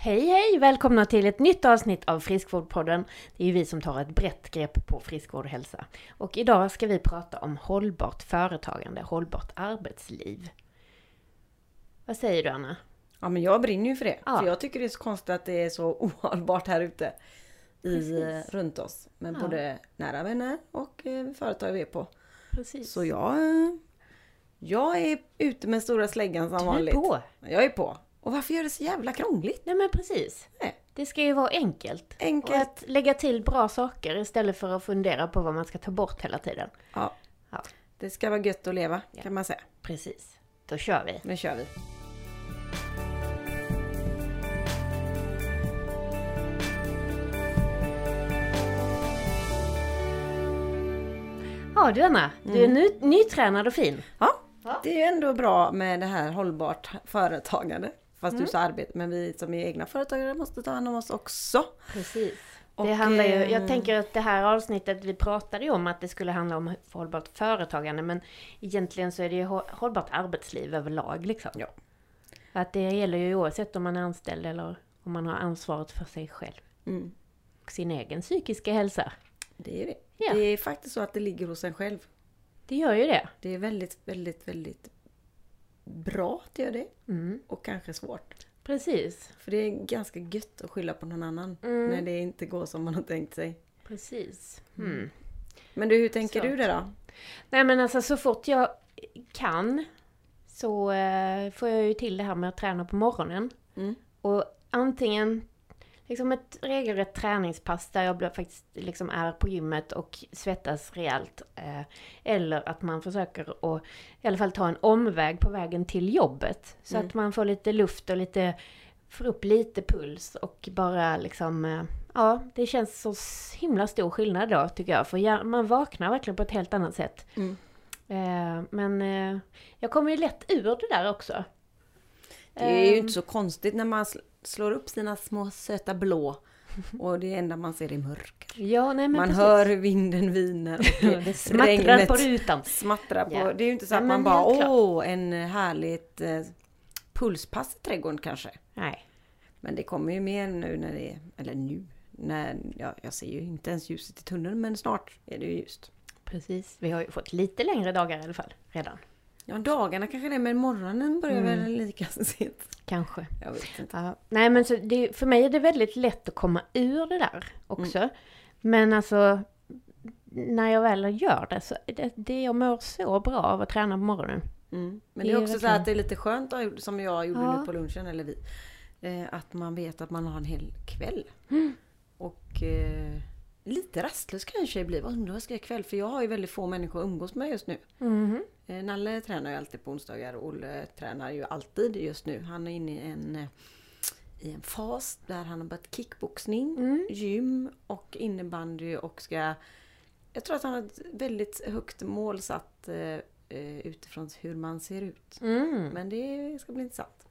Hej hej! Välkomna till ett nytt avsnitt av Friskvårdpodden. Det är ju vi som tar ett brett grepp på friskvård och hälsa. Och idag ska vi prata om hållbart företagande, hållbart arbetsliv. Vad säger du Anna? Ja men jag brinner ju för det. Ja. För jag tycker det är så konstigt att det är så ohållbart här ute. I, Precis. eh, runt oss. Med Ja. både nära vänner och eh, företag vi är på. Precis. Så jag, eh, jag är ute med stora släggan som du är vanligt. på! Jag är på. Och varför gör det så jävla krångligt? Nej men precis. Nej. Det ska ju vara enkelt. Och Enkelt. att lägga till bra saker istället för att fundera på vad man ska ta bort hela tiden. Ja. Ja. Det ska vara gött att leva Ja. kan man säga. Precis. Då kör vi. Nu kör vi. Ja du Anna, du är ny, nytränad och fin. Ja, Ja. det är ju ändå bra med det här hållbart företagande. Fast Mm. du sa arbete, men vi som är egna företagare måste ta hand om oss också. Precis. Och, det handlar ju, eh, jag tänker att det här avsnittet, vi pratade ju om att det skulle handla om hållbart företagande, men egentligen så är det ju hå- hållbart arbetsliv överlag liksom. Ja. Att det gäller ju oavsett om man är anställd eller om man har ansvaret för sig själv Mm. och sin egen psykiska hälsa. Det är det. Ja. Det är faktiskt så att det ligger hos en själv. Det gör ju det. Det är väldigt, väldigt, väldigt bra att det gör det. Mm. Och kanske svårt. Precis, För det är ganska gött att skylla på någon annan. Mm. När det inte går som man har tänkt sig. precis. Mm. Men du, hur tänker Så. du det då? Nej men alltså så fort jag kan så eh, får jag ju till det här med att träna på morgonen. Mm. Och antingen liksom ett regelrätt träningspass där jag faktiskt liksom är på gymmet och svettas rejält. Eh, eller att man försöker att i alla fall ta en omväg på vägen till jobbet. Så Mm. att man får lite luft och lite, får upp lite puls och bara liksom eh, Ja, det känns så himla stor skillnad då tycker jag. För man vaknar verkligen på ett helt annat sätt. Mm. Eh, men jag kommer ju lätt ur det där också. Det är ju inte så konstigt när man slår upp sina små söta blå. Och det enda man ser är mörker. Ja, nej Man precis. hör hur vinden viner. Och Det smattrar på rutan. smattrar på. Ja. Det är ju inte så att men man bara åh, en härligt eh, pulspass i trädgården kanske. Nej. Men det kommer ju mer nu när det är, eller nu, när, ja, jag ser ju inte ens ljuset i tunneln men snart är det ju ljust. Precis. Vi har ju fått lite längre dagar i alla fall. Redan. Ja, dagarna kanske det är, men morgonen börjar Mm. väl lika sent. Kanske. Jag vet inte. Ja. Nej men så det, för mig är det väldigt lätt att komma ur det där också. Mm. Men alltså när jag väl gör det så det, det jag mår så bra av att träna på morgonen. Mm. Men Det det är är också så att det är lite skönt som jag gjorde Ja. nu på lunchen, eller vi. Eh, att man vet att man har en hel kväll. Mm. Och eh, lite rastlös kanske jag blir. Vad undrar vad ska jag ikväll? För jag har ju väldigt få människor att umgås med just nu. Eh, Nalle tränar ju alltid på onsdagar och Olle tränar ju alltid just nu. Han är inne i en, eh, i en fas där han har börjat kickboxning, Mm. gym och innebandy och ska... Jag tror att han har ett väldigt högt mål satt eh, utifrån hur man ser ut. Mm. Men det ska bli intressant.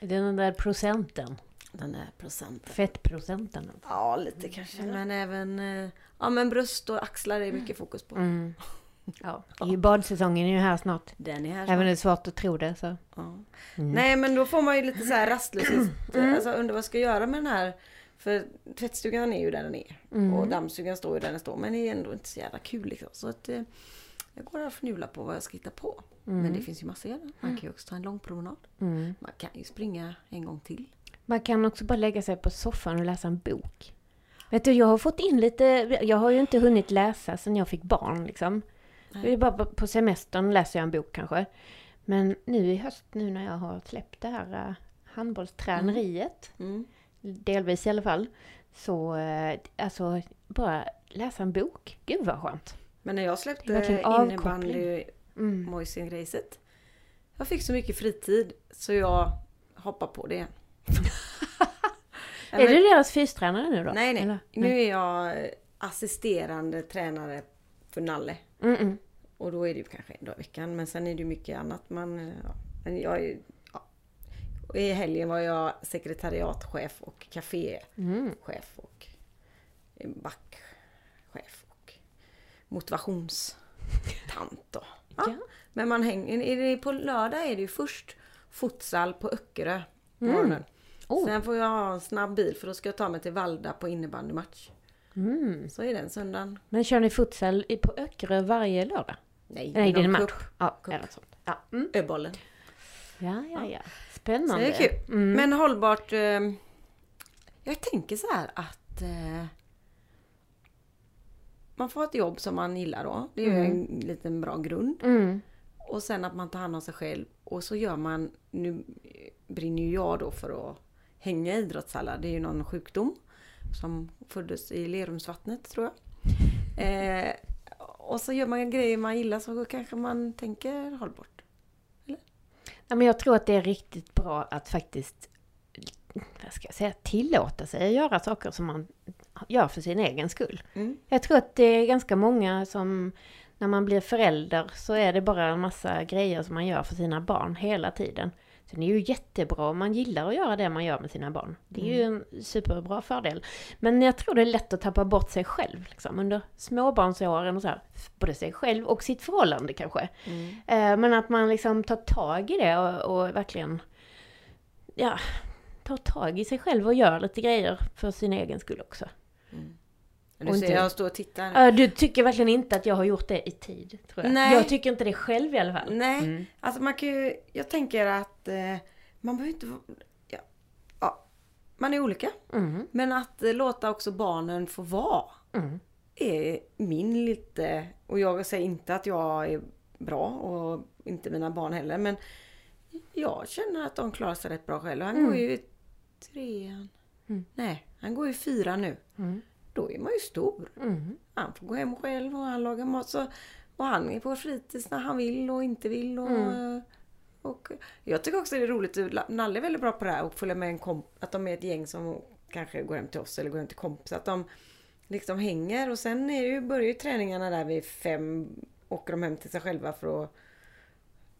Det är den där procenten. Den där procenten. Fettprocenten. Ja, lite kanske. Men även eh, ja, men bröst och axlar är mycket fokus på. Mm. Ja. Ju badsäsongen är ju här snart. Den är här Även om det är svårt att tro det så. Ja. Mm. Nej men då får man ju lite så här rastlöshet. Alltså undrar vad jag ska göra med den här. För tvättstugan är ju där den är. Mm. Och dammstugan står ju där den står. Men det är ändå inte så jävla kul liksom. Så att eh, jag går och fnular på vad jag ska hitta på. Men det finns ju massor att göra. Man kan ju också ta en lång promenad. Mm. Man kan ju springa en gång till. Man kan också bara lägga sig på soffan och läsa en bok. Vet du, jag har fått in lite, jag har ju inte hunnit läsa sedan jag fick barn liksom. Det är bara på- semestern läser jag en bok kanske. Men nu i höst, nu när jag har släppt det här uh, handbollsträneriet, Mm. delvis i alla fall, så eh, alltså bara läsa en bok. Gud vad skönt. Men när jag släppte innebandy Mm. Moisin-racet. Jag fick så mycket fritid så jag hoppar på det igen. Är du deras fystränare nu då? Nej, nej. Eller? Nu är jag assisterande tränare för Nalle. Mm -mm. Och då är det ju kanske en dag i veckan. Men sen är det ju mycket annat. Man, eh, ja. Men jag ja. I helgen var jag sekretariatchef och kaféchef Mm. och backchef och motivationstant. Och, ja. Men man hänger, på lördag är det ju först futsal på Öckerö på Mm. morgonen. Oh. Sen får jag ha en snabb bil för då ska jag ta mig till Valda på innebandymatch. Mm. Så är den söndagen. Men kör ni futsal på Öckerö varje lördag? Nej, Nej, det är en match. cup. Ja, Cup. det sånt? Ja. Mm. Öbollen. ja, ja, ja. Så Spännande. det är kul. Mm. Men hållbart. Eh, jag tänker så här att eh, man får ett jobb som man gillar då. Det är ju en liten bra grund. Mm. Och sen att man tar hand om sig själv. Och så gör man, nu brinner ju jag då för att hänga i idrottshallar. Det är ju någon sjukdom som föddes i Lerumsvattnet tror jag. Eh, och så gör man grejer man gillar så kanske man tänker hållbart. Ja, men jag tror att det är riktigt bra att faktiskt vad ska jag säga, tillåta sig att göra saker som man gör för sin egen skull. Mm. Jag tror att det är ganska många som när man blir förälder så är det bara en massa grejer som man gör för sina barn hela tiden. Är det ju jättebra om man gillar att göra det man gör med sina barn. Det är ju en superbra fördel. Men jag tror det är lätt att tappa bort sig själv liksom, under småbarnsåren och så här. Både sig själv och sitt förhållande kanske. Mm. Eh, Men att man liksom tar tag i det och, och verkligen ja, tar tag i sig själv och gör lite grejer för sin egen skull också. Du Och ser, inte- jag står och tittar. Du tycker verkligen inte att jag har gjort det i tid, tror jag. Nej. Jag tycker inte det själv i alla fall. Nej, Mm. alltså man kan ju, jag tänker att eh, man behöver inte, ja, ja, man är olika. Mm. Men att eh, låta också barnen få vara Mm. är min lite, och jag säger inte att jag är bra och inte mina barn heller men jag känner att de klarar sig rätt bra själva. Han går ju i trean. Mm. Nej, han går ju i fyra nu. Mm. Då är man ju stor. Mm. Han får gå hem själv och han lagar mat. Så, och han är på fritids när han vill och inte vill. Och, Mm. och jag tycker också det är roligt. Nalle är väldigt bra på det här och följa med en komp. Att de är ett gäng som kanske går hem till oss eller går hem till kompisar. Att de liksom hänger och sen är ju, börjar ju träningarna där vid fem. Åker de hem till sig själva för att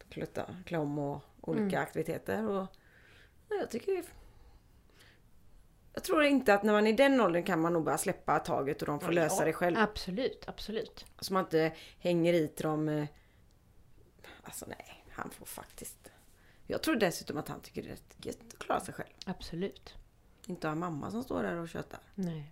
klutta, klä om och olika Mm. aktiviteter. Och, ja, jag tycker jag tror inte att när man är i den åldern kan man nog bara släppa taget och de får lösa det själv. Absolut, absolut. Så man inte hänger i till dem. eh, Alltså nej, han får faktiskt. Jag tror dessutom att han tycker det är rätt gött att klara sig själv. Absolut. Inte ha mamma som står där och tjötar. Nej.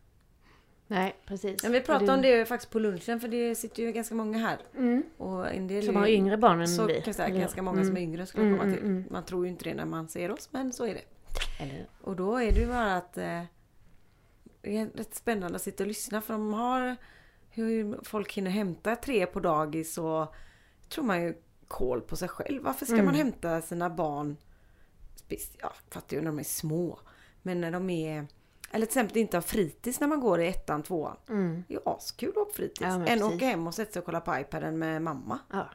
Nej, precis. Men vi pratade om det faktiskt på lunchen för det sitter ju ganska många här. Mm. Och en del Som har yngre barn än så vi. eller- ganska många som är yngre skulle Mm, komma mm, till. mm. Man tror ju inte det när man ser oss men så är det. Eller, Och då är det ju bara att eh, det är rätt spännande att sitta och lyssna för de har hur folk hinner hämta tre på dagis och tror man ju koll på sig själv. Varför ska Mm. man hämta sina barn? Ja, fattar ju när de är små. Men när de är eller till exempel inte har fritids när man går i ettan, tvåan. mm. Det är ju askul att ha fritids. Ja, Än precis. åka hem och sätta sig och kolla på iPaden med mamma. Ja.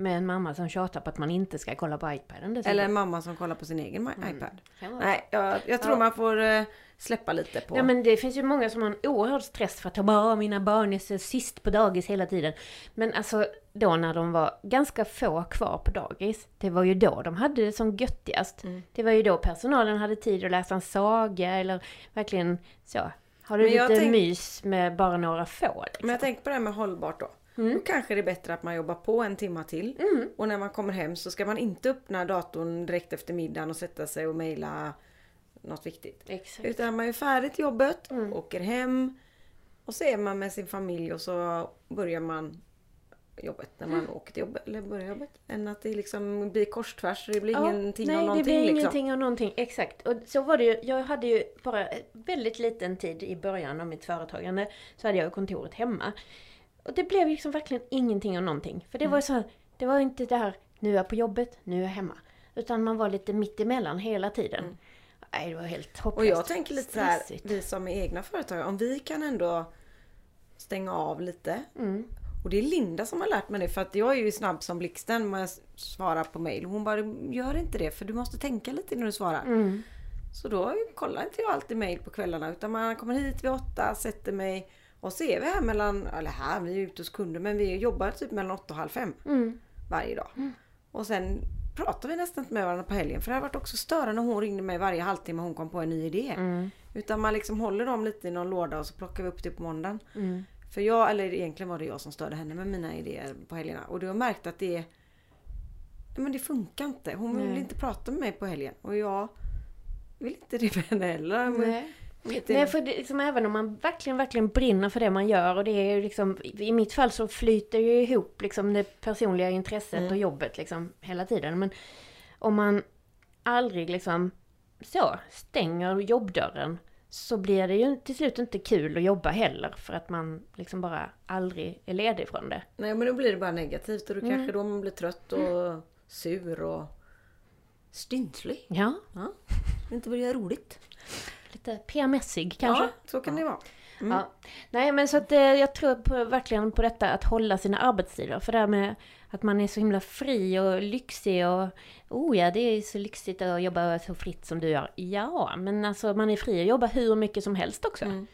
Med en mamma som tjatar på att man inte ska kolla på iPaden. dessutom. Eller en mamma som kollar på sin egen ma- iPad. Nej, jag, jag tror Ja. man får eh, släppa lite på... Ja men det finns ju många som har en oerhörd stress för att bara mina barn är så sist på dagis hela tiden. Men alltså då när de var ganska få kvar på dagis, det var ju då de hade det som göttigast. Mm. Det var ju då personalen hade tid att läsa en saga eller verkligen så. Har du lite tänk- mys med bara några få liksom. Men jag tänkte på det här med hållbart då. Mm. Då kanske det är bättre att man jobbar på en timma till. Mm. Och när man kommer hem så ska man inte öppna datorn direkt efter middagen och sätta sig och mejla något viktigt. Exakt. Utan man är färdigt jobbet, Mm. åker hem och så är man med sin familj och så börjar man jobbet när man åker till jobbet. Eller börjar jobbet. Än att det liksom blir korstvärs så det blir ingenting nej, av någonting. det blir liksom. ingenting av någonting. Exakt. Och så var det ju. Jag hade ju bara väldigt liten tid i början av mitt företagande. Så hade jag kontoret hemma. Och det blev liksom verkligen ingenting av någonting. För det Mm. var så här, det var inte det här, nu är jag på jobbet, nu är jag hemma. Utan man var lite mittemellan hela tiden. Nej, det var helt hopplöst. Mm. Och jag tänker lite så här, vi som är egna företagare, om vi kan ändå stänga av lite. Mm. Och det är Linda som har lärt mig det för att jag är ju snabb som blixten när jag svarar på mail. Hon bara, gör inte det för du måste tänka lite när du svarar. Mm. Så då kollar inte jag alltid mail på kvällarna utan man kommer hit vid åtta, sätter mig och så är vi här mellan, eller här, vi är ute hos kunder men vi jobbar typ mellan åtta och halv fem Mm. varje dag. Och sen pratar vi nästan inte med varandra på helgen för det har varit också störande när hon ringde mig varje halvtimme hon kom på en ny idé. Mm. Utan man liksom håller dem lite i någon låda och så plockar vi upp det på måndagen. Mm. För jag, eller egentligen var det jag som störde henne med mina idéer på helgerna. Och du har märkt att det men det funkar inte. Hon vill Nej. inte prata med mig på helgen. Och jag vill inte det med henne heller. Men, Nej. för det, liksom, även om man verkligen, verkligen brinner för det man gör och det är ju liksom, i mitt fall så flyter ju ihop liksom det personliga intresset Mm. och jobbet liksom hela tiden. Men om man aldrig liksom så stänger jobbdörren så blir det ju till slut inte kul att jobba heller för att man liksom bara aldrig är ledig från det. Nej men då blir det bara negativt och då Mm. kanske då man blir trött och sur och stynslig. Ja, Ja. Inte börja roligt. Lite PMSig kanske. Ja, så kan det vara. Mm. Ja. Nej men så att eh, jag tror på, verkligen på detta att hålla sina arbetstider. För det här med att man är så himla fri och lyxig och oh ja det är så lyxigt att jobba så fritt som du gör. Ja men alltså man är fri att jobba hur mycket som helst också. Mm.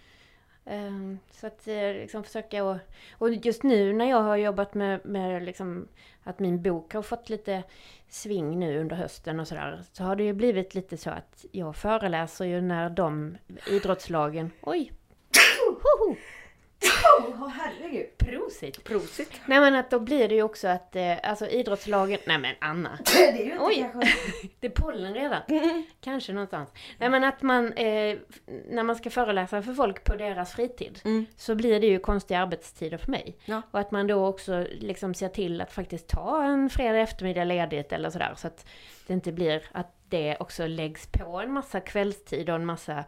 Ehm, så att eh, liksom försöka och, och just nu när jag har jobbat med, med liksom att min bok har fått lite sving nu under hösten och sådär. Så har det ju blivit lite så att jag föreläser ju när de idrottslagen, oj! Hoho! Åh herregud. Prosit! Prosit. Nej men att då blir det ju också att eh, alltså idrottslagen, nej men Anna! Det är ju inte Oj. kanske... Det är pollen redan. Kanske någonstans. Nej men att man, eh, när man ska föreläsa för folk på deras fritid, Mm. så blir det ju konstiga arbetstider för mig. Ja. Och att man då också liksom ser till att faktiskt ta en fredag eftermiddag ledigt eller sådär. Så att det inte blir att det också läggs på en massa kvällstid och en massa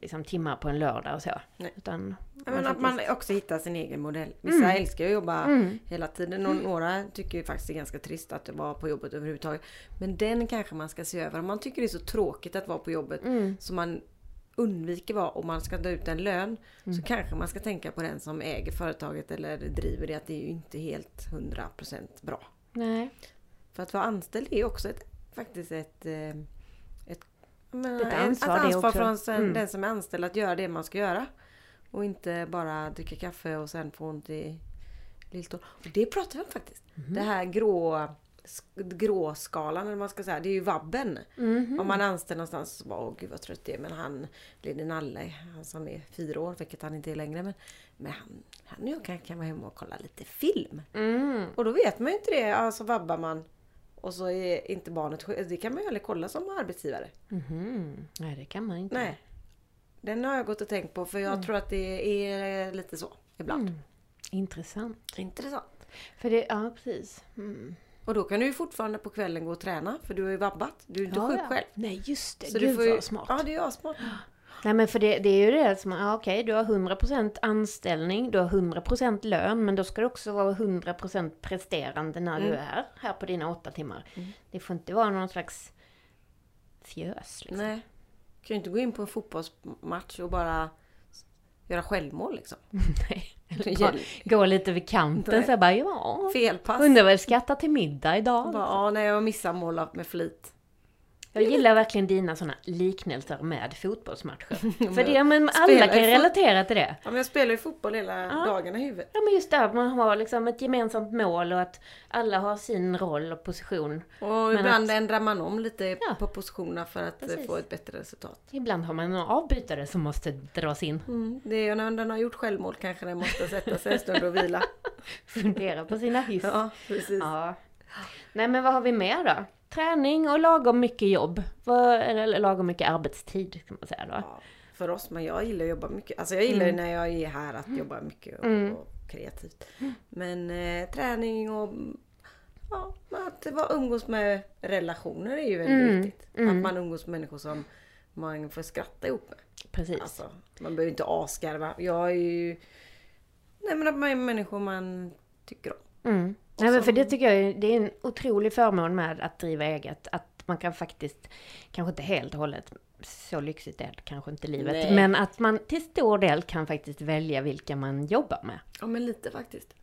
liksom, timmar på en lördag och så. Nej. Utan Ja, men att man också hittar sin egen modell. Vissa älskar ju att jobba Mm. hela tiden och några tycker ju faktiskt det är ganska trist att vara på jobbet överhuvudtaget. Men den kanske man ska se över. Om man tycker det är så tråkigt att vara på jobbet Mm. så man undviker vara och man ska ta ut en lön Mm. så kanske man ska tänka på den som äger företaget eller driver det att det är ju inte helt 100% bra. Nej. För att vara anställd är ju också ett, faktiskt ett, eh, ett, ansvar ett det ansvar från sen, Mm. den som är anställd att göra det man ska göra. Och inte bara dricka kaffe och sen få ont i lilltån. Och det pratar vi om faktiskt. Mhm. Det här grå, gråskalan eller man ska säga. Det är ju vabben. Mhm. Om man är anställd någonstans så bara åh gud vad trött det är. Men han lille Nalle, han som är fyra år, vilket han inte är längre. Men, men han, han och jag kan, kan vara hemma och kolla lite film. Mm. Och då vet man ju inte det. Ja, så vabbar man. Och så är inte barnet. Det kan man ju aldrig kolla som arbetsgivare. Mhm. Nej det kan man inte. Nej. Den har jag gått och tänkt på för jag tror att det är lite så ibland. Mm. Intressant. Intressant. För det, ja precis. Mm. Och då kan du ju fortfarande på kvällen gå och träna för du har ju vabbat. Du är inte Ja, sjuk ja. själv. Nej just det, Så gud du får ju, vad smart. Ja, det är ju smart. Nej men för det, det är ju det som, ja, okej du har 100% anställning, du har 100% lön, men då ska du också vara 100% presterande när du Mm. är här på dina åtta timmar. Mm. Det får inte vara någon slags fjös liksom. Nej. Du kan ju inte gå in på en fotbollsmatch och bara göra självmål liksom. Nej. Gå lite vid kanten Nej. så jag bara, ja, Felpass. undrar vad jag ska äta till middag idag. Bara, ja, nej, jag missar mål med flit. Jag gillar verkligen dina sådana liknelser med fotbollsmatcher. För det, men alla kan relatera till det. Ja, men jag spelar ju fotboll hela Ja. dagarna i huvudet. Ja men just det, att man har liksom ett gemensamt mål och att alla har sin roll och position. Och ibland ändrar man om lite Ja. på positionerna för att eh, Precis. få ett bättre resultat. Ibland har man en avbytare som måste dras in. Mm. Det är när den har gjort självmål kanske den måste sätta sig en stund och vila. Fundera på sina hyss. Ja. Ja, precis. Nej men vad har vi mer då? Träning och lagom mycket jobb. Eller lagom mycket arbetstid kan man säga då. Ja, för oss, men jag gillar att jobba mycket. Alltså jag gillar Mm. när jag är här att jobba mycket och, Mm. och kreativt. Men eh, träning och ja, att vara, umgås med relationer är ju väldigt Mm. viktigt. Mm. Att man umgås med människor som man får skratta ihop med. Precis. Alltså, man behöver inte asgarva. Jag är ju... Nej men att man är människor man tycker om. Mm. Nej, men för det tycker jag är, det är en otrolig förmån med att driva eget. Att man kan faktiskt, kanske inte helt och hållet, så lyxigt är det kanske inte livet. Nej. Men att man till stor del kan faktiskt välja vilka man jobbar med. Ja men lite faktiskt.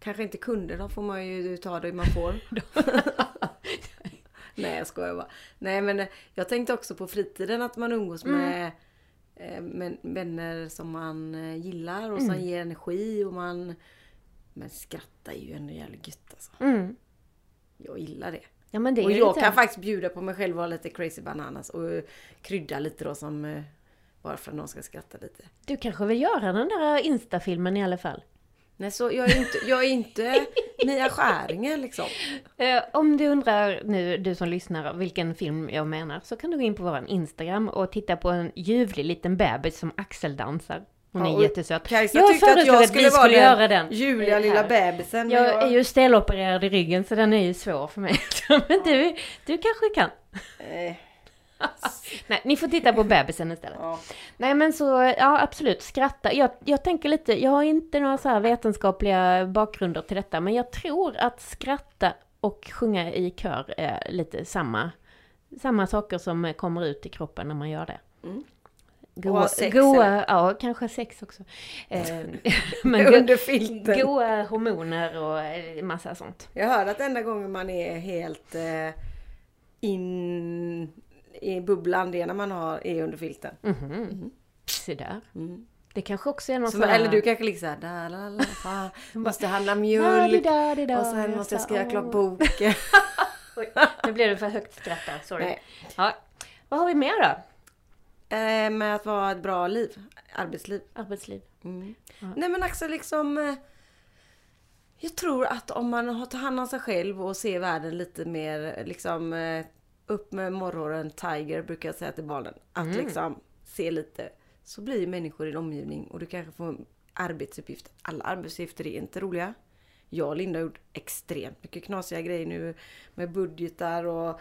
Kanske inte kunder, då får man ju ta det man får. Nej jag skojar bara. Nej men eh, jag tänkte också på fritiden att man umgås Mm. med, med vänner som man eh, gillar och som Mm. ger energi och man... Men skratta är ju ändå jävligt gött alltså. Mm. Jag gillar det. Ja men det och jag kan faktiskt bjuda på mig själv och ha lite crazy bananas och krydda lite då som... eh, Bara för att någon ska skratta lite. Du kanske vill göra den där Insta-filmen i alla fall? Nej, så jag är inte, jag är inte Mia Skäringer liksom. Eh, om du undrar nu, du som lyssnar, vilken film jag menar, så kan du gå in på vår Instagram och titta på en ljuvlig liten bebis som axeldansar. Hon är jättesöt. Kajsa Jag tyckte att jag att skulle vara skulle den göra den. Julia lilla bebisen. men Jag är ju stelopererad i ryggen så den är ju svår för mig. Men du, du kanske kan. Eh, Nej, ni får titta på bebisen istället. ja. Nej men så, ja absolut, skratta. Jag, jag tänker lite, jag har inte några så vetenskapliga bakgrunder till detta, men jag tror att skratta och sjunga i kör är lite samma, samma saker som kommer ut i kroppen när man gör det. Mm. Goa, ha sex, goa ja kanske sex också. Eh, men Under filten. goa hormoner och eh, massa sånt. Jag hörde att enda gången man är helt eh, in i bubblan, det är när man har, är under filten. Mhm. Se där. Mm. Det kanske också är någon här... eller du kanske ligger såhär, da, la, la, fa, måste handla mjölk och sen måste jag skriva klart boken. Nu blev det för högt skratt där, sorry. Nej. Ja. Vad har vi mer då? Eh, med att vara ett bra liv, arbetsliv. Arbetsliv. Mm. Ja. Nej men också liksom eh, Jag tror att om man har tagit hand om sig själv och ser världen lite mer liksom eh, upp med morgonen tiger brukar jag säga till barnen. Att Mm. liksom se lite så blir människor i din omgivning och du kanske får en arbetsuppgift. Alla arbetsuppgifter är inte roliga. Jag och Linda har gjort extremt mycket knasiga grejer nu med budgetar och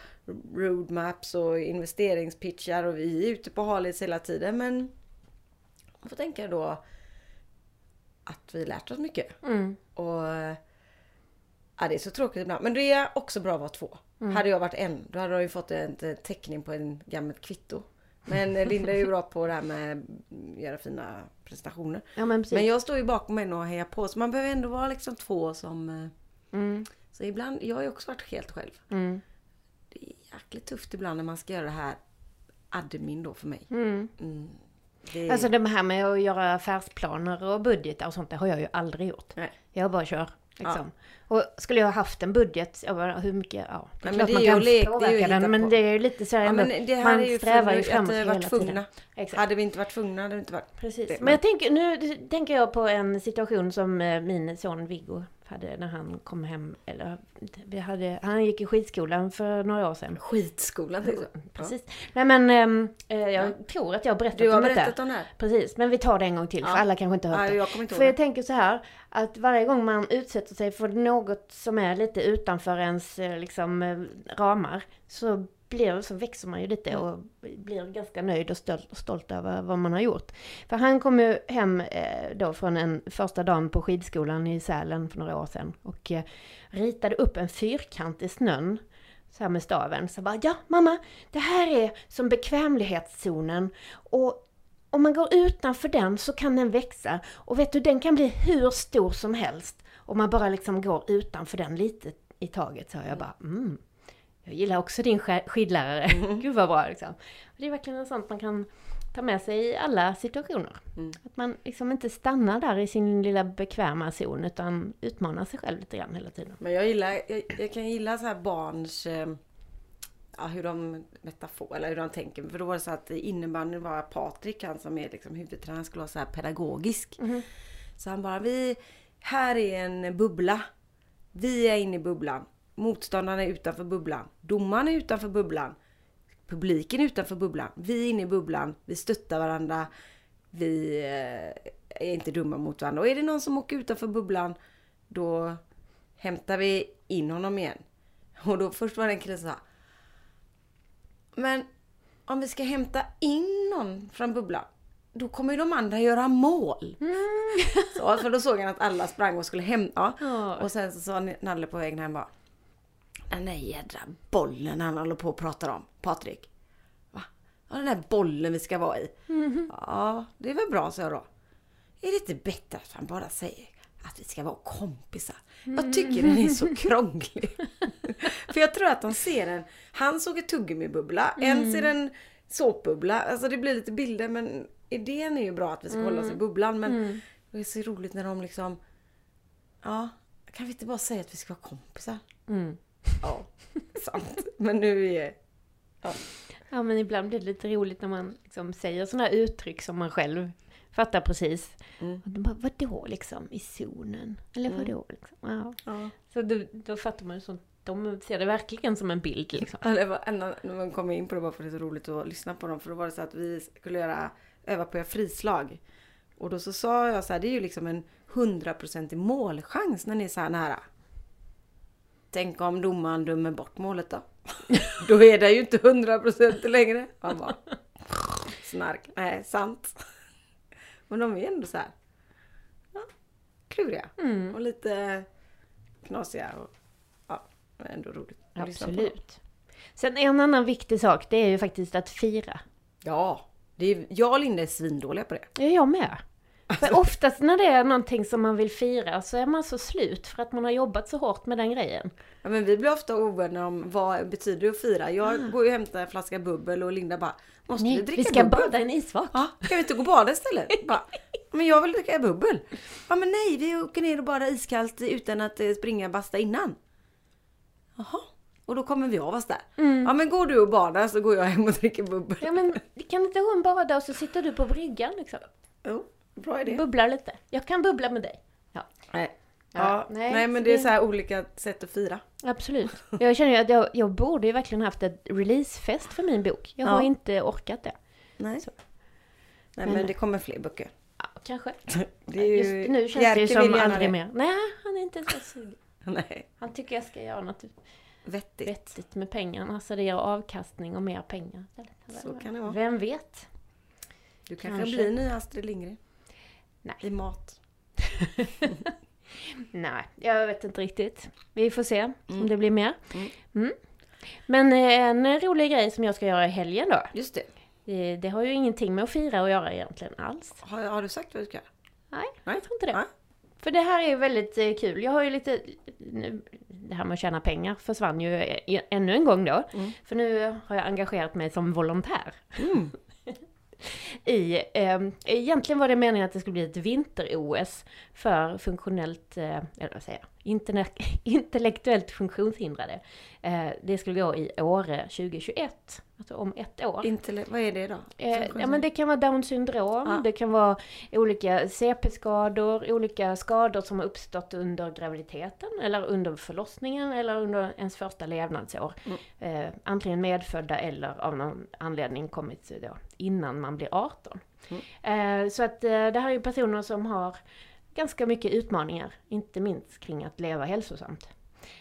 roadmaps och investeringspitchar och vi är ute på halis hela tiden men man får tänka då att vi lärt oss mycket. Mm. Och ja, det är så tråkigt ibland. Men det är också bra att vara två. Hade jag varit en, då hade jag ju fått en teckning på en gammalt kvitto. Men Linda är ju bra på det här med att göra fina presentationer. Ja men precis. Men jag står ju bakom henne och hejar på. Så man behöver ändå vara liksom två som... eh, Mm. Så ibland, jag har ju också varit helt själv. Mm. Det är jäkligt tufft ibland när man ska göra det här admin då för mig. Mm. Mm. Det Alltså det här med att göra affärsplaner och budgetar och sånt, det har jag ju aldrig gjort. Nej. Jag bara kör. Liksom. Och skulle jag ha haft en budget, hur mycket, ja. Det är Nej, men klart det man kan lek- det påverka den, men på. det är ju lite så här ja, ändå, det här man är ju strävar ju framåt hela tiden. Exakt. Hade vi inte varit tvungna hade vi inte varit... Precis. Det, men men- jag tänker, nu tänker jag på en situation som eh, min son Viggo hade när han kom hem, eller vi hade, han gick i skidskolan för några år sedan. Skitskolan jag. Precis. Nej men, ehm, eh, jag Ja. tror att jag har berättat Du har om detta. berättat om det här. Precis, men vi tar det en gång till, för Ja. alla kanske inte har hört Ja, det. jag inte För jag det. tänker så här, att varje gång man utsätter sig för något som är lite utanför ens eh, liksom, eh, ramar, så, blir, så växer man ju lite Mm. och blir ganska nöjd och stolt, stolt över vad man har gjort. För han kom ju hem eh, då från en första dagen på skidskolan i Sälen för några år sedan och eh, ritade upp en fyrkant i snön så här med staven. Så bara, ja mamma, det här är som bekvämlighetszonen och om man går utanför den så kan den växa. Och vet du, den kan bli hur stor som helst. Om man bara liksom går utanför den lite i taget. Så jag bara, mm. Jag gillar också din sk- skidlärare. Gud vad bra liksom. Och det är verkligen något sånt man kan ta med sig i alla situationer. Mm. Att man liksom inte stannar där i sin lilla bekväma zon utan utmanar sig själv lite grann hela tiden. Men jag gillar, jag, jag kan gilla så här barns, eh, ja hur de metafor, eller hur de tänker. För då var det så att innebandyn var Patrik, han som är liksom huvudtränare, han skulle vara så här pedagogisk. Så han bara, vi, här är en bubbla. Vi är inne i bubblan. Motståndarna är utanför bubblan. Domaren är utanför bubblan. Publiken är utanför bubblan. Vi är inne i bubblan. Vi stöttar varandra. Vi eh, är inte dumma mot varandra. Och är det någon som åker utanför bubblan, då hämtar vi in honom igen. Och då först var det en kille som sa Men om vi ska hämta in någon från bubblan, då kommer ju de andra göra mål. Så, för då såg han att alla sprang och skulle hämta. Ja. Och sen så sa Nalle på vägen hem bara Den där jädra bollen han håller på och pratar om, Patrik. Va? Ja, den där bollen vi ska vara i. Ja, det är väl bra, så jag då. Är det inte bättre att han bara säger att vi ska vara kompisar? Jag tycker den är så krånglig. För jag tror att han ser en... Han såg ett tuggummi-bubbla, en ser en såpbubbla. Alltså det blir lite bilder men idén är ju bra att vi ska hålla oss i bubblan. Men det är så roligt när de liksom... Ja, kan vi inte bara säga att vi ska vara kompisar? Mm. Ja, sant. Men nu är... Ja. Ja, men ibland blir det lite roligt när man liksom säger sådana uttryck som man själv fattar precis. Mm. Och de bara, vadå liksom, i zonen? Eller Mm. vadå liksom? Ja. Ja. Så då, då fattar man ju sånt. De ser det verkligen som en bild liksom. Ja, det var en, när man kom in på det bara för att det är så roligt att lyssna på dem. För då var det så att vi skulle göra, öva på att göra frislag. Och då så sa jag så här, det är ju liksom en hundraprocentig målchans när ni är så här nära. Tänk om domaren dömer bort målet då? då är det ju inte hundraprocentigt längre. Han bara, snark. Nej, sant. Men de är ändå så här, ja, kluriga. Mm, Och lite knasiga. Och, ja, men ändå roligt. absolut. Sen en annan viktig sak, det är ju faktiskt att fira. Ja, det är, jag och Linda är svindåliga på det. Jag med. För oftast när det är någonting som man vill fira så är man så slut för att man har jobbat så hårt med den grejen. Ja, men vi blir ofta ovänner om vad betyder det att fira. Jag går ju och hämtar en flaska bubbel och Linda bara Måste vi Nej, dricka vi ska bubbel? bada i en isvak. Ja, kan vi inte gå och bada istället? Bara, men jag vill dricka bubbel. Ja men nej, vi åker ner och badar iskallt utan att eh, springa basta innan. Jaha. Och då kommer vi av oss där. Mm. Ja men går du och badar så går jag hem och dricker bubbel. Ja men kan inte hon bada och så sitter du på bryggan liksom? Jo, bra idé. Bubblar lite. Jag kan bubbla med dig. Ja, Nej. Ja, Ja, nej, nej, men det är det- så här olika sätt att fira. absolut. Jag känner ju att jag, jag borde ju verkligen haft ett releasefest för min bok. Jag har Ja. inte orkat det. Nej. Så. Nej Men- men det kommer fler böcker. Ja, kanske. Det är ju, Just nu känns det Jerker ju som aldrig det. mer. Nej, han är inte så sugen. Nej, Han tycker jag ska göra något vettigt. vettigt med pengarna så det ger avkastning och mer pengar. Så kan det vara. Vem vet? Du kanske, Kanske. blir ny Astrid Lindgren. Nej. I mat. Nej, jag vet inte riktigt. Vi får se om Mm. det blir mer. Mm. Mm. Men eh, en rolig grej som jag ska göra i helgen då. Just det. Det, det har ju ingenting med att fira att göra egentligen alls. Har, har du sagt vad du ska göra? Nej, Nej. jag tror inte det. Nej. För det här är ju väldigt eh, kul. Jag har ju lite... Nu, det här med att tjäna pengar försvann ju eh, ännu en gång då. Mm. För nu har jag engagerat mig som volontär. Mm. i, eh, egentligen var det meningen att det skulle bli ett vinter-OS för funktionellt, eh, eller vad säger. jag, intellektuellt funktionshindrade. Eh, det skulle gå i Åre 2021, alltså om ett år. Intelle- vad är det då? Eh, ja men det kan vara down syndrom, Ja. det kan vara olika CP-skador, olika skador som har uppstått under graviditeten eller under förlossningen eller under ens första levnadsår. Mm. Eh, antingen medfödda eller av någon anledning kommit då, innan man blir 18. Mm. Eh, så att eh, det här är ju personer som har ganska mycket utmaningar, inte minst kring att leva hälsosamt.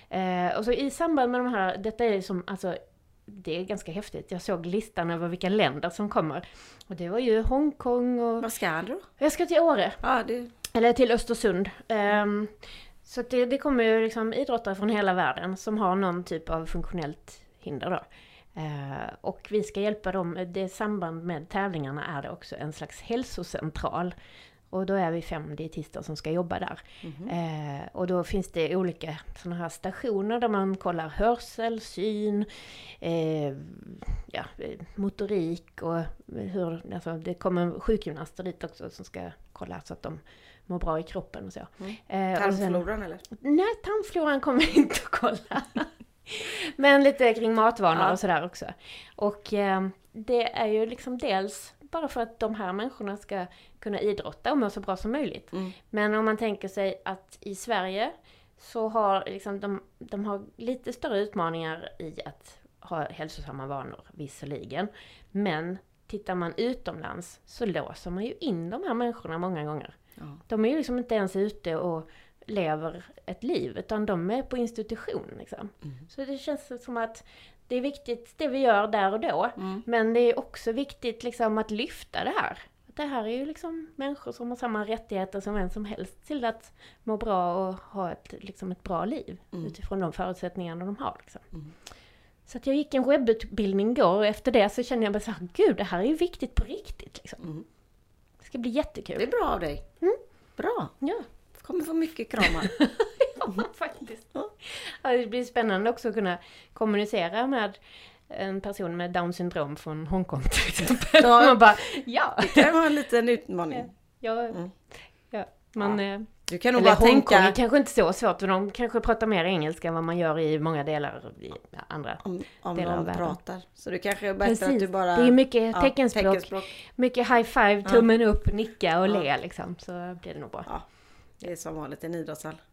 Eh, och så i samband med de här, detta är som, alltså det är ganska häftigt. Jag såg listan över vilka länder som kommer. Och det var ju Hongkong och... Vad ska du? Jag ska till Åre, Ja, det... eller till Östersund. Ehm, så det, det kommer ju liksom idrottare från hela världen som har någon typ av funktionellt hinder då. Eh, och vi ska hjälpa dem, det samband med tävlingarna är det också en slags hälsocentral. Och då är vi fem dietister som ska jobba där. Mhm. Eh, och då finns det olika sådana här stationer där man kollar hörsel, syn, eh, ja, motorik och hur, alltså det kommer sjukgymnaster dit också som ska kolla så att de mår bra i kroppen och så. Mm. Eh, sen- Tarmfloran eller? Nej, tarmfloran kommer inte att kolla. Men lite kring matvanor Ja. och sådär också. Och eh, det är ju liksom dels bara för att de här människorna ska kunna idrotta och må så bra som möjligt. Mm. Men om man tänker sig att i Sverige så har liksom de, de har lite större utmaningar i att ha hälsosamma vanor, visserligen. Men tittar man utomlands så låser man ju in de här människorna många gånger. Ja. De är ju liksom inte ens ute och lever ett liv, utan de är på institution. Liksom. Mm. Så det känns som att det är viktigt det vi gör där och då, Mm. men det är också viktigt liksom att lyfta det här. Det här är ju liksom människor som har samma rättigheter som vem som helst till att må bra och ha ett, liksom ett bra liv Mm. utifrån de förutsättningarna de har. Liksom. Mm. Så att jag gick en webbutbildning igår och efter det så kände jag bara så här, gud det här är ju viktigt på riktigt. Liksom. Mm. Det ska bli jättekul. Det är bra av dig. Mm. Bra. Ja. Kommer få mycket kramar. Ja, faktiskt. Ja, det blir spännande också att kunna kommunicera med en person med down syndrom från Hongkong till exempel. Ja. Man bara, ja! Det kan vara en liten utmaning. ja, Mm. ja man, eh, Du kan nog bara Hongkong är tänka kanske inte så svårt, för de kanske pratar mer engelska än vad man gör i många delar i ja, andra. om, om delar av de världen. pratar. Så du kanske är bättre att Precis. du bara... Det är mycket ja, teckenspråk, mycket high five, Ja. tummen upp, nicka och Ja. le liksom. Så blir det nog bra. Det är som vanligt en idrottshall.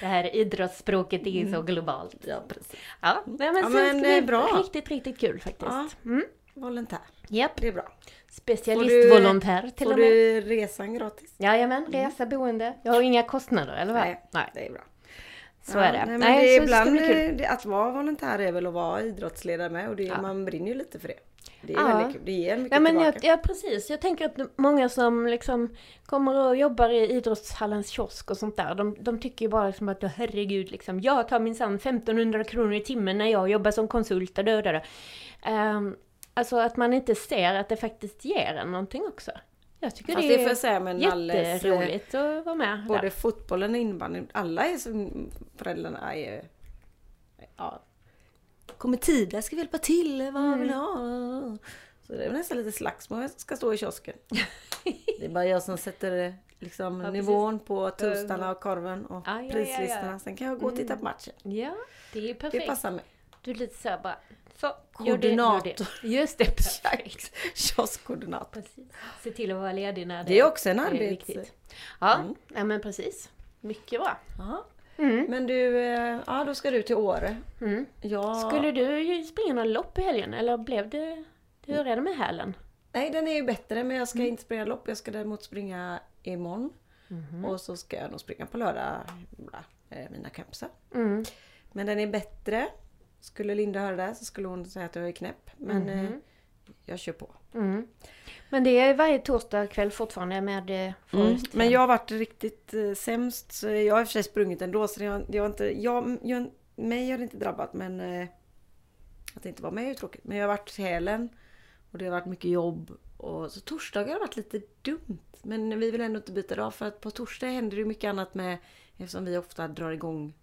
Det här idrottsspråket är så globalt. Ja, precis. Ja, men, Ja, men det är bli bra. Riktigt, riktigt kul faktiskt. Ja. Mm. Volontär. Japp, Det är bra. specialistvolontär till Får och med. du resan gratis? Jajamän, resa, boende. Jag har inga kostnader, eller vad? Nej. nej. Det är bra. Så Ja, är det. Nej, men Nej, det är ibland, eh, det, att vara volontär är väl att vara idrottsledare med och det, Ja. man brinner ju lite för det. Det är Ja. väldigt kul. Det ger mycket Ja, men tillbaka. jag, ja precis, jag tänker att många som liksom kommer och jobbar i idrottshallens kiosk och sånt där, de, de tycker ju bara liksom att herregud, liksom, jag tar minsann 1500 kronor i timmen när jag jobbar som konsult och dödare. Um, alltså att man inte ser att det faktiskt ger en någonting också. Jag tycker Fast det det är jag säga Nalles, eh, jätteroligt att vara med Både där. fotbollen och innebandyn. Alla är som föräldrarna är... Ja. Kommer Tida, ska vi hjälpa till? Vad Mm. vill du ha? Så det är nästan lite slagsmål jag ska stå i kiosken. Det är bara jag som sätter liksom Ja, precis. nivån på toastarna och korven och Ja, ja, ja, ja. prislistorna. Sen kan jag gå och titta på matchen. Ja, det är ju Det perfekt. passar mig. Du är lite såhär bara, så, Koordinator. det. Just det, perfekt. Kioskkoordinator. Precis. Se till att vara ledig när det, Det är också en är viktigt. Ja, Mm. ja men precis. Mycket bra. Ja. Mm. Men du, eh, ja då ska du till Åre. Mm. Ja. Skulle du springa några lopp i helgen eller blev det... Hur är det med hälen? Nej den är ju bättre men jag ska Mm. inte springa lopp. Jag ska däremot springa imorgon. Mhm. Och så ska jag nog springa på lördag med mina kompisar. Mm. Men den är bättre. Skulle Linda höra det så skulle hon säga att jag är knäpp. Men Mhm. eh, jag kör på. Mm. Men det är varje torsdag kväll fortfarande med eh, mm. Men jag har varit riktigt eh, sämst. Så jag har i och för sig sprungit ändå. Så jag, jag har inte, jag, jag, mig har det inte drabbat men eh, att inte vara med är ju tråkigt. Men jag har varit hälen och det har varit mycket jobb. Och, så torsdagar har varit lite dumt. Men vi vill ändå inte byta dag för att på torsdag händer det ju mycket annat med eftersom vi ofta drar igång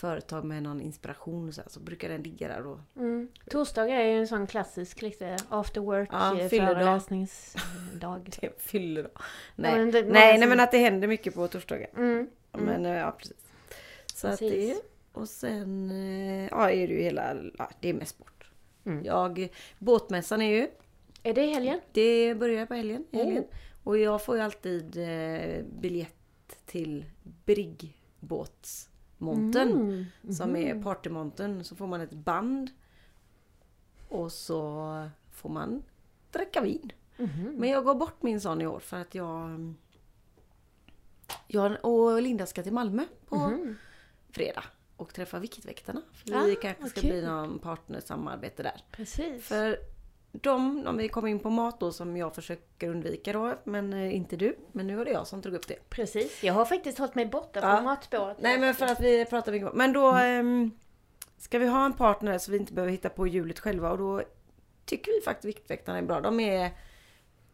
företag med någon inspiration och så, så brukar den ligga där och Mm. Torsdagar är ju en sån klassisk lite after work Ja, eh, fylledag. föreläsningsdag. det fyller då. Ja, Nej, men det- nej, nej men att det händer mycket på torsdagar. Mm. Men eh, ja, precis. Så att Precis. det. Och sen eh, ja, är det ju hela, ja, det är mest sport. Mm. Jag, båtmässan är ju, Är det i helgen? det börjar på helgen. helgen. Oh. Och jag får ju alltid eh, biljett till briggbåtsmontern. Mm. Som är partymontern. Så får man ett band. Och så får man dricka vin. Mhm. Men jag går bort min sån i år för att jag... Jag och Linda ska till Malmö på Mhm. fredag och träffa Viktväktarna. För Ah, vi kanske vad ska bli någon partnersamarbete där. Precis. För de, om vi kommer in på mat då som jag försöker undvika då, men eh, inte du. Men nu var det jag som tog upp det. Precis. Jag har faktiskt hållit mig borta Ja. från matspåret. Nej men för att vi pratar mycket Men då ehm, ska vi ha en partner så vi inte behöver hitta på hjulet själva och då tycker vi faktiskt Viktväktarna är bra. De är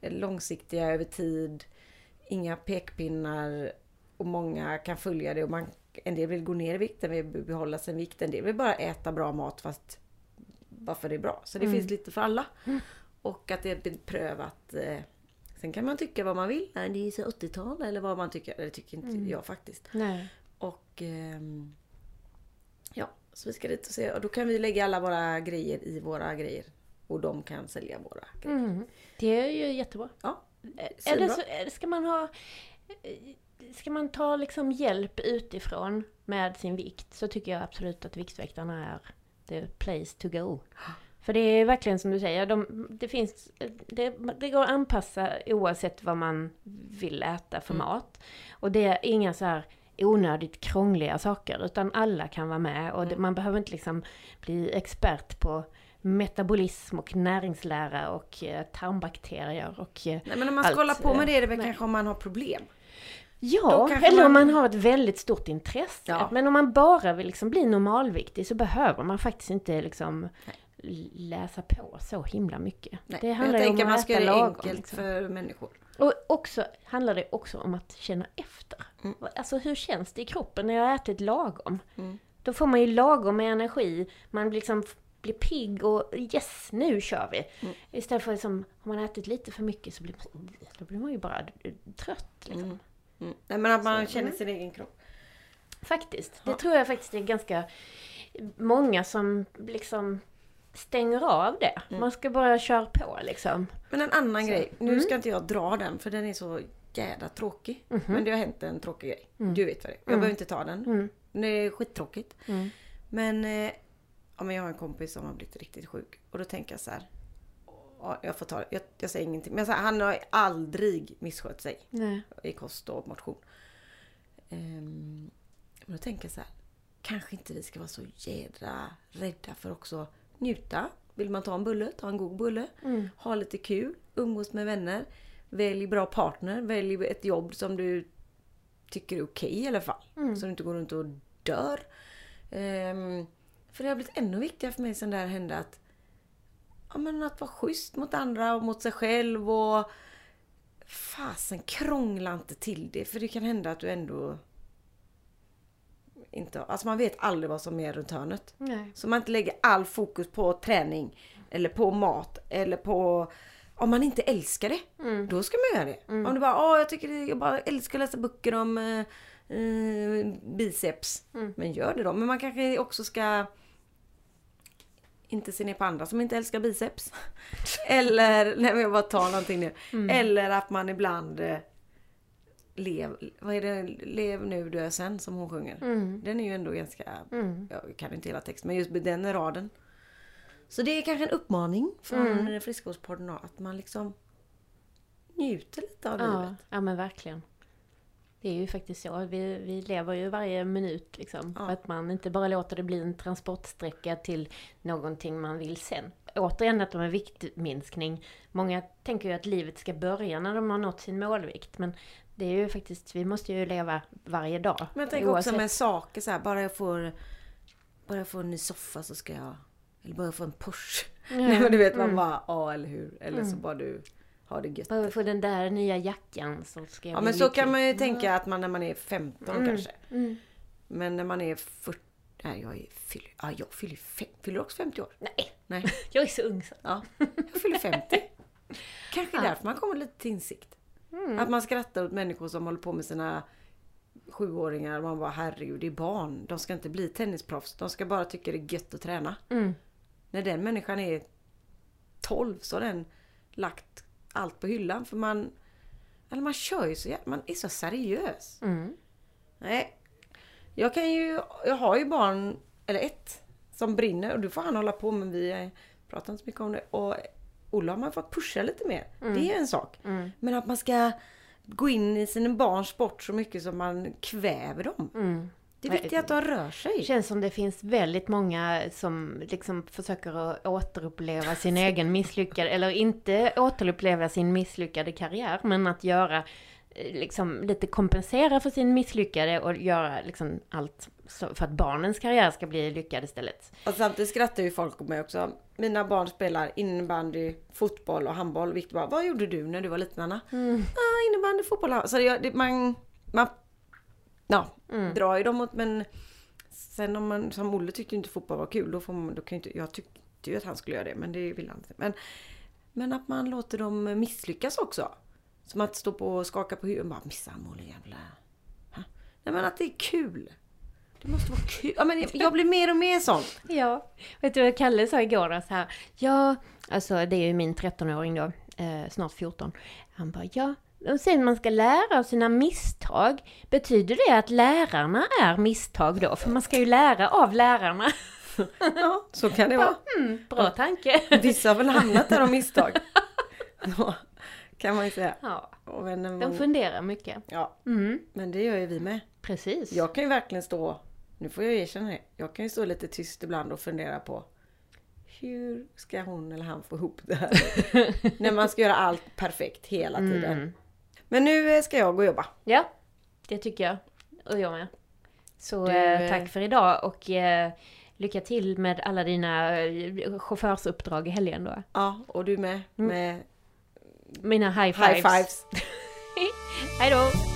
långsiktiga över tid, inga pekpinnar och många kan följa det och man, en del vill gå ner i vikt, en vill behålla sin vikt, en del vill bara äta bra mat fast bara för det är bra. Så det Mm. finns lite för alla. Och att det är beprövat. Eh, sen kan man tycka vad man vill. Nej, det är så 80-tal eller vad man tycker. Det tycker inte Mm. jag faktiskt. Nej. Och ehm, ja, så vi ska dit och se. Och då kan vi lägga alla våra grejer i våra grejer. Och de kan sälja våra grejer. Mm. Det är ju jättebra. Ja, det svinbra. så, är- ska man ha... Ska man ta liksom hjälp utifrån med sin vikt så tycker jag absolut att Viktväktarna är the place to go. För det är verkligen som du säger, de, det, finns, det, det går att anpassa oavsett vad man vill äta för Mm. mat. Och det är inga så här onödigt krångliga saker, utan alla kan vara med. Och det, Mm. man behöver inte liksom bli expert på metabolism och näringslära och eh, tarmbakterier och eh, Nej men om man ska Allt, hålla på med det är det väl nej. kanske om man har problem. Ja, eller om man- man har ett väldigt stort intresse. Ja. Men om man bara vill liksom bli normalviktig så behöver man faktiskt inte liksom läsa på så himla mycket. Nej, det jag handlar ju om att man ska göra det enkelt liksom. för människor. Och också handlar det också om att känna efter. Mm. Alltså hur känns det i kroppen när jag har ätit lagom? Mm. Då får man ju lagom med energi. Man liksom blir pigg och yes, nu kör vi. Mm. Istället för liksom, har man ätit lite för mycket så blir, då blir man ju bara trött. Liksom. Mm. Mm. Nej men att man Så, känner mm. sin egen kropp. Faktiskt. Det Ja. tror jag faktiskt är ganska många som liksom stänger av det. Mm. Man ska bara köra på liksom. Men en annan Så. grej. Nu Mm. ska inte jag dra den för den är så jädra tråkig. Mhm. Men det har hänt en tråkig grej. Mm. Du vet vad det är. Jag Mm. behöver inte ta den. Mm. Det är skittråkigt. Mm. Men, eh, ja, men jag har en kompis som har blivit riktigt sjuk. Och då tänker jag så här. Ja, jag får ta. Jag, jag säger ingenting. Men här, han har aldrig misskött sig Nej. i kost och motion. Ehm, men då tänker jag så här. Kanske inte vi ska vara så jädra rädda för också njuta. Vill man ta en bulle, ta en god bulle. Mm. Ha lite kul, umgås med vänner. Välj bra partner, välj ett jobb som du tycker är okej i alla fall. Mm. Så du inte går runt och dör. Ehm, för det har blivit ännu viktigare för mig sen det här hände att ja, men att vara schysst mot andra och mot sig själv och fasen krångla inte till det för det kan hända att du ändå inte, alltså man vet aldrig vad som är runt hörnet. Nej. Så man inte lägger all fokus på träning eller på mat eller på om man inte älskar det, Mm. då ska man göra det. Om du bara, åh jag tycker det, jag bara älskar att läsa böcker om eh, eh, biceps. Mm. Men gör det då. Men man kanske också ska inte se ner på andra som inte älskar biceps. Eller, nej men jag bara tar någonting nu. Mm. Eller att man ibland eh, lev, vad är det, lev nu dö sen som hon sjunger. Mm. Den är ju ändå ganska Mm. jag kan inte hela texten, men just den raden. Så det är kanske en uppmaning från Mm. Friskvårdspodden att man liksom njuter lite av Ja, livet. ja, men verkligen. Det är ju faktiskt så. Vi, vi lever ju varje minut liksom. Ja. Att man inte bara låter det bli en transportsträcka till någonting man vill sen. Återigen detta med viktminskning. Många tänker ju att livet ska börja när de har nått sin målvikt. Men det är ju faktiskt, vi måste ju leva varje dag. Men jag tänker också Oavsett. med saker så här, bara jag får bara jag får en ny soffa så ska jag eller bara jag får en Porsche. Nej men du vet man Mm. bara, ja eller hur. Eller så Mm. bara du har det gött. Bara få den där nya jackan så ska jag Ja men så kan man ju tänka att man när man är 15 Mm. kanske. Mm. Men när man är 40, nej jag är, fyller, ja, jag fyller, fem, fyller också 50 år. Nej, Nej. jag är så ung så. Ja, jag fyller 50. Kanske Ja. därför man kommer lite till insikt. Mm. Att man skrattar åt människor som håller på med sina sjuåringar. Man bara herregud, det är barn. De ska inte bli tennisproffs. De ska bara tycka det är gött att träna. Mm. När den människan är 12 så har den lagt allt på hyllan. För man, eller man kör ju så jävla, man är så seriös. Mm. Nej. Jag kan ju, jag har ju barn, eller ett, som brinner och då får han hålla på men vi pratar inte så mycket om det. Och Ola har man fått pusha lite mer. Det är en sak. Mm. Men att man ska gå in i sina barns sport så mycket som man kväver dem. Det är viktigt att de rör Det sig. känns som det finns väldigt många som liksom försöker att återuppleva sin egen misslyckade, eller inte återuppleva sin misslyckade karriär, men att göra eh, liksom lite kompensera för sin misslyckade och göra liksom allt för att barnens karriär ska bli lyckad istället. Och samtidigt skrattar ju folk åt mig också. Mina barn spelar innebandy, fotboll och handboll. Victor bara, vad gjorde du när du var liten Anna? Mm. Ah, innebandy, fotboll och Så det, det, man, man ja, Mm. drar ju dem åt men sen om man, som Olle tyckte inte fotboll var kul, då får man, då kan inte, jag tyckte ju att han skulle göra det, men det vill han inte. Men, men att man låter dem misslyckas också. Som att stå på och skaka på huvudet bara missa målen jävla... Ha? Nej men att det är kul. Det måste vara kul. Ja, men jag blir mer och mer sån. Ja, vet du vad Kalle sa igår då, så här, ja, alltså det är ju min 13-åring då, eh, snart 14. Han bara, ja, och sen man ska lära av sina misstag, betyder det att lärarna är misstag då? För man ska ju lära av lärarna. Ja, så kan det vara. Mm, bra tanke. Vissa har väl hamnat där av misstag. Då kan man ju säga. Ja, men, de funderar mycket. ja, Mm, men det gör ju vi med. precis. Jag kan ju verkligen stå, nu får jag erkänna det, jag kan ju stå lite tyst ibland och fundera på hur ska hon eller han få ihop det här? När man ska göra allt perfekt hela tiden. Mm. Men nu eh, ska jag gå och jobba. Ja, det tycker jag. Och jag med. Så Du, eh, eh, tack för idag och lycka till med alla dina chaufförsuppdrag i helgen då. Ja, och du med. Mm. Med Mina high fives. high fives. Hej då!